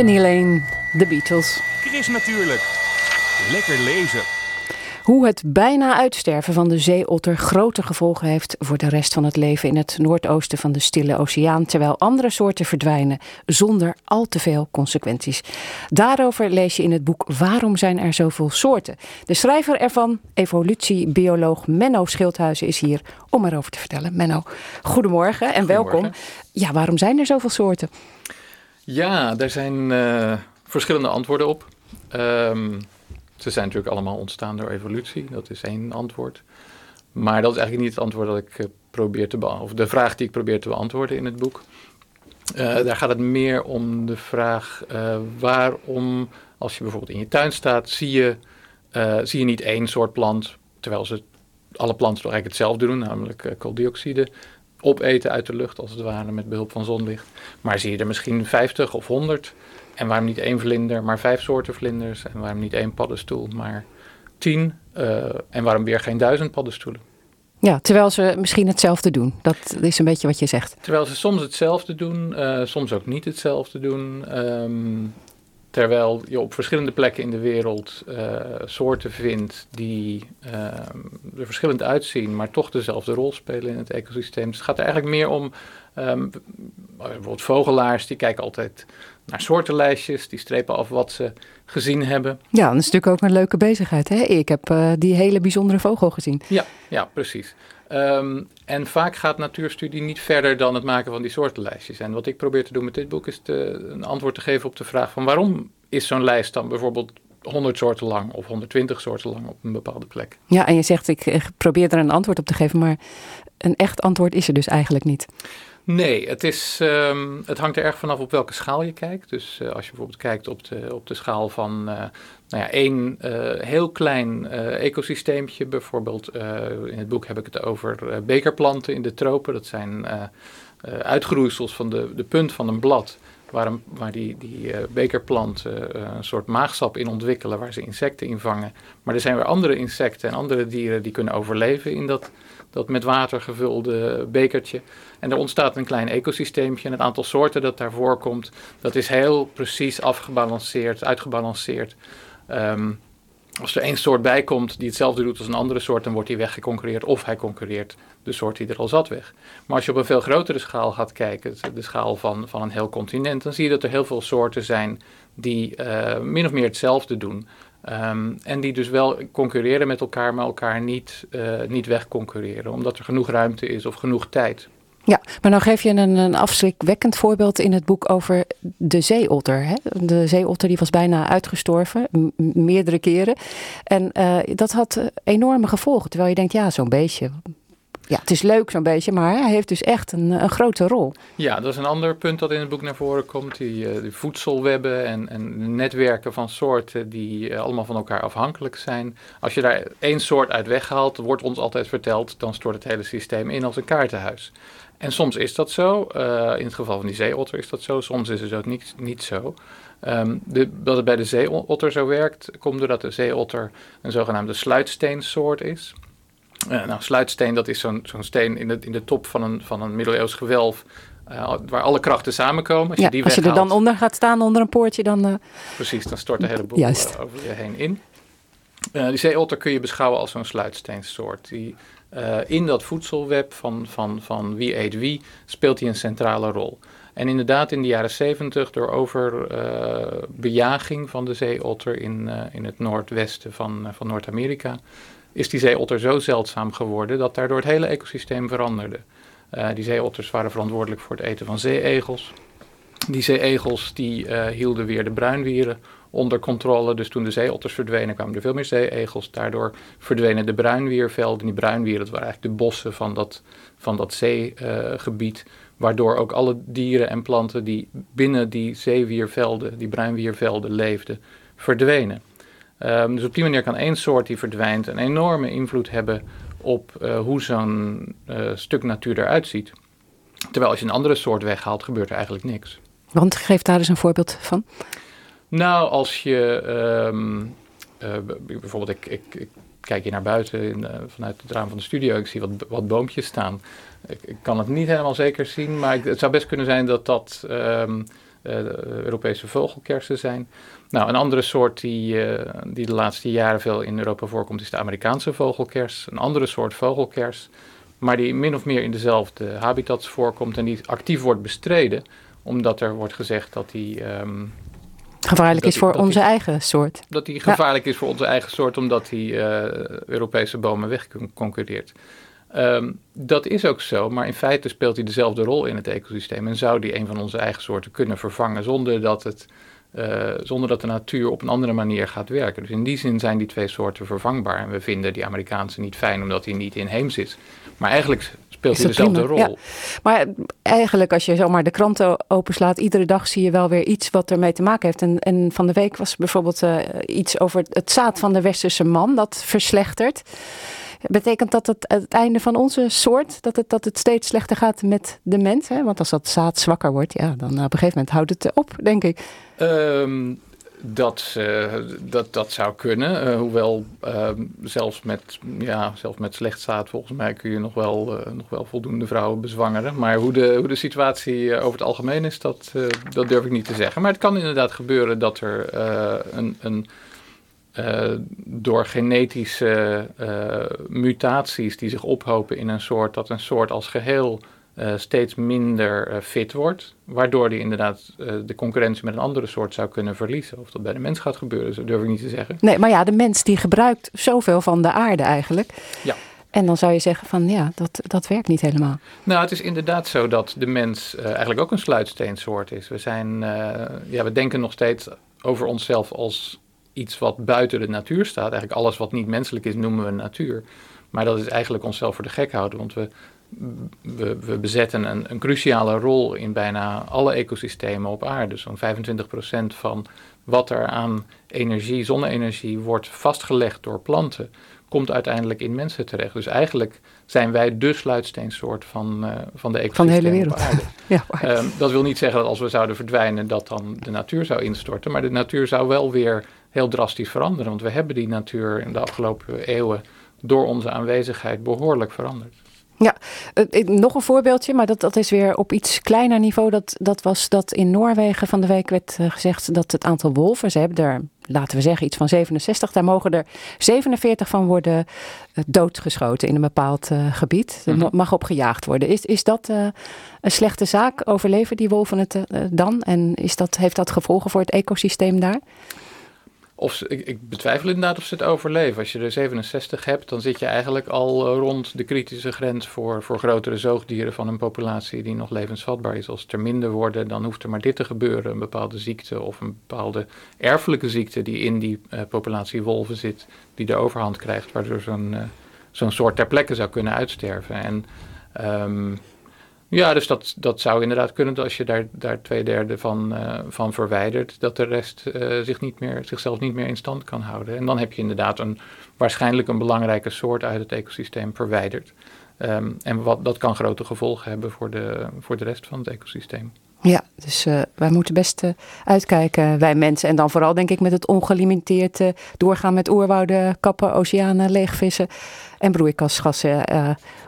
Penny Lane, The Beatles. Chris natuurlijk. Lekker lezen. Hoe het bijna uitsterven van de zeeotter grote gevolgen heeft voor de rest van het leven in het noordoosten van de Stille Oceaan, terwijl andere soorten verdwijnen zonder al te veel consequenties. Daarover lees je in het boek Waarom zijn er zoveel soorten? De schrijver ervan, evolutiebioloog Menno Schildhuizen, is hier om erover te vertellen. Menno, goedemorgen en welkom. Ja, waarom zijn er zoveel soorten? Ja, daar zijn eh, verschillende antwoorden op. Ehm, ze zijn natuurlijk allemaal ontstaan door evolutie, dat is één antwoord. Maar dat is eigenlijk niet het antwoord dat ik eh, probeer te beantwoorden, of de vraag die ik probeer te beantwoorden in het boek. Eh, daar gaat het meer om de vraag waarom, als je bijvoorbeeld in je tuin staat, zie je, zie je niet één soort plant, terwijl ze alle planten toch eigenlijk hetzelfde doen, namelijk kooldioxide opeten uit de lucht als het ware met behulp van zonlicht. Maar zie je er misschien 50 of 100 en waarom niet één vlinder, maar vijf soorten vlinders en waarom niet één paddenstoel, maar tien eh, en waarom weer geen duizend paddenstoelen? Ja, terwijl ze misschien hetzelfde doen. Dat is een beetje wat je zegt. Terwijl ze soms hetzelfde doen, eh, soms ook niet hetzelfde doen. Ehm, terwijl je op verschillende plekken in de wereld eh, soorten vindt die ehm, er verschillend uitzien, maar toch dezelfde rol spelen in het ecosysteem. Dus het gaat er eigenlijk meer om, ehm, bijvoorbeeld vogelaars, die kijken altijd naar soortenlijstjes, die strepen af wat ze gezien hebben. Ja, dat is natuurlijk ook een leuke bezigheid. Hè? Ik heb eh, die hele bijzondere vogel gezien. Ja, ja precies. Ehm, en vaak gaat natuurstudie niet verder dan het maken van die soortenlijstjes. En wat ik probeer te doen met dit boek is te, een antwoord te geven op de vraag van waarom is zo'n lijst dan bijvoorbeeld 100 soorten lang of 120 soorten lang op een bepaalde plek. Ja, en je zegt ik eh, probeer er een antwoord op te geven, maar een echt antwoord is er dus eigenlijk niet. Nee, het, is, ehm, het hangt er erg vanaf op welke schaal je kijkt. Dus eh, als je bijvoorbeeld kijkt op de, op de schaal van uh, nou ja, één uh, heel klein ecosysteempje. Bijvoorbeeld in het boek heb ik het over bekerplanten in de tropen. Dat zijn uitgroeisels van de, de punt van een blad. Waar, waar die, die bekerplanten een soort maagsap in ontwikkelen, waar ze insecten in vangen. Maar er zijn weer andere insecten en andere dieren die kunnen overleven in dat dat met water gevulde bekertje. En er ontstaat een klein ecosysteempje. En het aantal soorten dat daar voorkomt, dat is heel precies afgebalanceerd, uitgebalanceerd. Um, als er één soort bij komt die hetzelfde doet als een andere soort, dan wordt die weggeconcurreerd of hij concurreert de soort die er al zat weg. Maar als je op een veel grotere schaal gaat kijken, de schaal van, van een heel continent, dan zie je dat er heel veel soorten zijn die uh, min of meer hetzelfde doen. Um, en die dus wel concurreren met elkaar, maar elkaar niet, uh, niet wegconcurreren, omdat er genoeg ruimte is of genoeg tijd. Ja, maar nou geef je een, een afschrikwekkend voorbeeld in het boek over de zeeotter. Hè? De zeeotter die was bijna uitgestorven, meerdere keren. En uh, dat had enorme gevolgen, terwijl je denkt, ja, zo'n beestje, ja, het is leuk zo'n beetje, maar hij heeft dus echt een, een grote rol. Ja, dat is een ander punt dat in het boek naar voren komt. Die, die voedselwebben en, en netwerken van soorten die uh, allemaal van elkaar afhankelijk zijn. Als je daar één soort uit weghaalt, wordt ons altijd verteld, dan stort het hele systeem in als een kaartenhuis. En soms is dat zo. Uh, in het geval van die zeeotter is dat zo. Soms is het ook niet, niet zo. Um, de, dat het bij de zeeotter zo werkt, komt doordat de zeeotter een zogenaamde sluitsteensoort is. Uh, nou, sluitsteen, dat is zo'n zo'n steen in de, in de top van een, van een middeleeuws gewelf. Uh, waar alle krachten samenkomen. Als, ja, je, die als je er dan onder gaat staan, onder een poortje, dan... Precies, dan stort de hele boel over je heen in. die zeeotter kun je beschouwen als zo'n sluitsteensoort. Die uh, in dat voedselweb van, van, van wie eet wie, speelt hij een centrale rol. En inderdaad, in de jaren 70, door overbejaging uh, van de zeeotter in, uh, in het noordwesten van, van Noord-Amerika, is die zeeotter zo zeldzaam geworden dat daardoor het hele ecosysteem veranderde. die zeeotters waren verantwoordelijk voor het eten van zeeegels. Die zeeegels die hielden weer de bruinwieren onder controle. Dus toen de zeeotters verdwenen, kwamen er veel meer zeeegels. Daardoor verdwenen de bruinwiervelden. En die bruinwieren, dat waren eigenlijk de bossen van dat, van dat zeegebied. Waardoor ook alle dieren en planten die binnen die zeewiervelden, die bruinwiervelden leefden, verdwenen. Um, dus op die manier kan één soort die verdwijnt een enorme invloed hebben op uh, hoe zo'n uh, stuk natuur eruit ziet. Terwijl als je een andere soort weghaalt, gebeurt er eigenlijk niks. Want geef daar eens een voorbeeld van. Nou, als je um, uh, bijvoorbeeld, ik, ik, ik, kijk hier naar buiten in, uh, vanuit het raam van de studio, ik zie wat, wat boompjes staan. Ik, kan het niet helemaal zeker zien, maar het zou best kunnen zijn dat dat um, eh, de Europese vogelkersen zijn. Nou, een andere soort die, eh, die de laatste jaren veel in Europa voorkomt, is de Amerikaanse vogelkers. Een andere soort vogelkers, maar die min of meer in dezelfde habitats voorkomt en die actief wordt bestreden, omdat er wordt gezegd dat die. ehm, Gevaarlijk is voor die- onze die- eigen soort. dat Ja. gevaarlijk is voor onze eigen soort, omdat die eh, Europese bomen wegconcurreert. Ehm dat is ook zo, maar in feite speelt hij dezelfde rol in het ecosysteem en zou die een van onze eigen soorten kunnen vervangen zonder dat, het, eh, zonder dat de natuur op een andere manier gaat werken. Dus in die zin zijn die twee soorten vervangbaar. En we vinden die Amerikaanse niet fijn omdat hij niet inheems is. Maar eigenlijk speelt hij dezelfde prima, rol. ja. Maar eigenlijk, als je zomaar de kranten openslaat, iedere dag zie je wel weer iets wat ermee te maken heeft. En, en van de week was bijvoorbeeld eh, iets over het, zaad van de westerse man dat verslechtert. Betekent dat het, het einde van onze soort, dat het, dat het steeds slechter gaat met de mens? Hè? Want als dat zaad zwakker wordt, ja, dan op een gegeven moment houdt het op, denk ik. Ehm, dat, eh, dat, dat zou kunnen. eh, hoewel ehm, zelfs, met, ja, zelfs met slecht zaad volgens mij kun je nog wel, eh, nog wel voldoende vrouwen bezwangeren. Maar hoe de, hoe de situatie over het algemeen is, dat, dat durf ik niet te zeggen. Maar het kan inderdaad gebeuren dat er een, een, door genetische mutaties die zich ophopen in een soort, dat een soort als geheel eh, steeds minder eh, fit wordt. Waardoor die inderdaad eh, de concurrentie met een andere soort zou kunnen verliezen. Of dat bij de mens gaat gebeuren, dat durf ik niet te zeggen. Nee, maar ja, de mens die gebruikt zoveel van de aarde eigenlijk. Ja. En dan zou je zeggen van ja, dat, dat werkt niet helemaal. Nou, het is inderdaad zo dat de mens eigenlijk ook een sluitsteensoort is. We, zijn, ja, we denken nog steeds over onszelf als iets wat buiten de natuur staat. Eigenlijk alles wat niet menselijk is, noemen we natuur. Maar dat is eigenlijk onszelf voor de gek houden, want we, we, we bezetten een, een cruciale rol in bijna alle ecosystemen op aarde. Zo'n 25% van wat er aan energie, zonne-energie, wordt vastgelegd door planten, komt uiteindelijk in mensen terecht. Dus eigenlijk zijn wij de sluitsteensoort van, eh, van de Van de hele ecosystemen op wereld. aarde. ja, Ehm, dat wil niet zeggen dat als we zouden verdwijnen, dat dan de natuur zou instorten. Maar de natuur zou wel weer heel drastisch veranderen. Want we hebben die natuur in de afgelopen eeuwen door onze aanwezigheid behoorlijk veranderd. Ja, eh, nog een voorbeeldje, maar dat, dat is weer op iets kleiner niveau. Dat, dat was dat in Noorwegen van de week werd eh, gezegd dat het aantal wolven, ze hebben er, laten we zeggen, iets van 67, daar mogen er 47 van worden eh, doodgeschoten in een bepaald gebied. Er mo- mag op gejaagd worden. Is, is dat een slechte zaak? Overleven die wolven het dan? En is dat, heeft dat gevolgen voor het ecosysteem daar? Of ze, ik, ik betwijfel inderdaad of ze het overleven. Als je er 67 hebt, dan zit je eigenlijk al eh, rond de kritische grens voor, voor grotere zoogdieren van een populatie die nog levensvatbaar is. Als er minder worden, dan hoeft er maar dit te gebeuren. Een bepaalde ziekte of een bepaalde erfelijke ziekte die in die eh, populatie wolven zit, die de overhand krijgt, waardoor zo'n eh, zo'n soort ter plekke zou kunnen uitsterven. En ehm, ja, dus dat, dat zou inderdaad kunnen als je daar, daar twee derde van, eh, van verwijdert, dat de rest eh, zich niet meer, zichzelf niet meer in stand kan houden. En dan heb je inderdaad een, waarschijnlijk een belangrijke soort uit het ecosysteem verwijderd. Ehm, en wat, dat kan grote gevolgen hebben voor de, voor de rest van het ecosysteem. Ja, dus eh, wij moeten best uitkijken, wij mensen. En dan vooral denk ik met het ongelimiteerd doorgaan met oerwouden, kappen, oceanen, leegvissen en broeikasgassen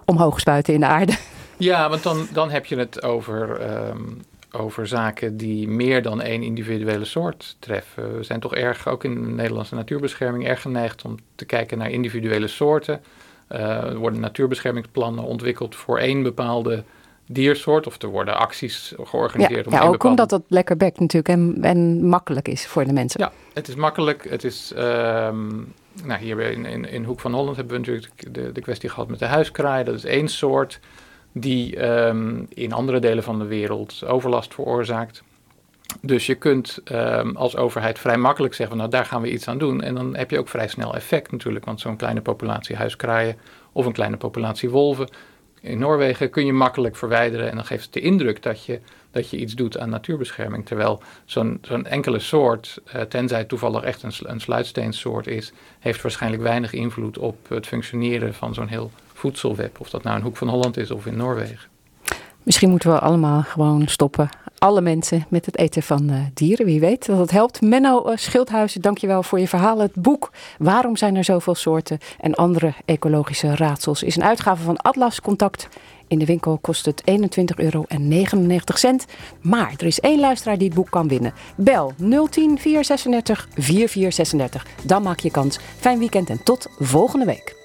omhoog spuiten in de aarde. Ja, want dan, dan heb je het over, ehm, over zaken die meer dan één individuele soort treffen. We zijn toch erg, ook in de Nederlandse natuurbescherming, erg geneigd om te kijken naar individuele soorten. Eh, er worden natuurbeschermingsplannen ontwikkeld voor één bepaalde diersoort. Of er worden acties Ja, georganiseerd om ja ook bepaalde omdat dat lekker bekt natuurlijk en, en makkelijk is voor de mensen. ja, het is makkelijk. Het is, ehm, nou, hier in, in, in Hoek van Holland hebben we natuurlijk de, de kwestie gehad met de huiskraai. Dat is één soort die ehm, in andere delen van de wereld overlast veroorzaakt. Dus je kunt ehm, als overheid vrij makkelijk zeggen, nou daar gaan we iets aan doen. En dan heb je ook vrij snel effect natuurlijk. Want zo'n kleine populatie huiskraaien of een kleine populatie wolven in Noorwegen kun je makkelijk verwijderen. En dan geeft het de indruk dat je, dat je iets doet aan natuurbescherming. Terwijl zo'n zo'n enkele soort, eh, tenzij toevallig echt een, een sluitsteensoort is, heeft waarschijnlijk weinig invloed op het functioneren van zo'n heel Of dat nou in Hoek van Holland is of in Noorwegen. Misschien moeten we allemaal gewoon stoppen. Alle mensen met het eten van eh, dieren. Wie weet dat het helpt. Menno uh, Schildhuizen, dankjewel voor je verhaal. Het boek Waarom zijn er zoveel soorten en andere ecologische raadsels is een uitgave van Atlas Contact In de winkel kost het 21,99 euro. Maar er is één luisteraar die het boek kan winnen. Bel 010 436 4436. Dan maak je kans. Fijn weekend en tot volgende week.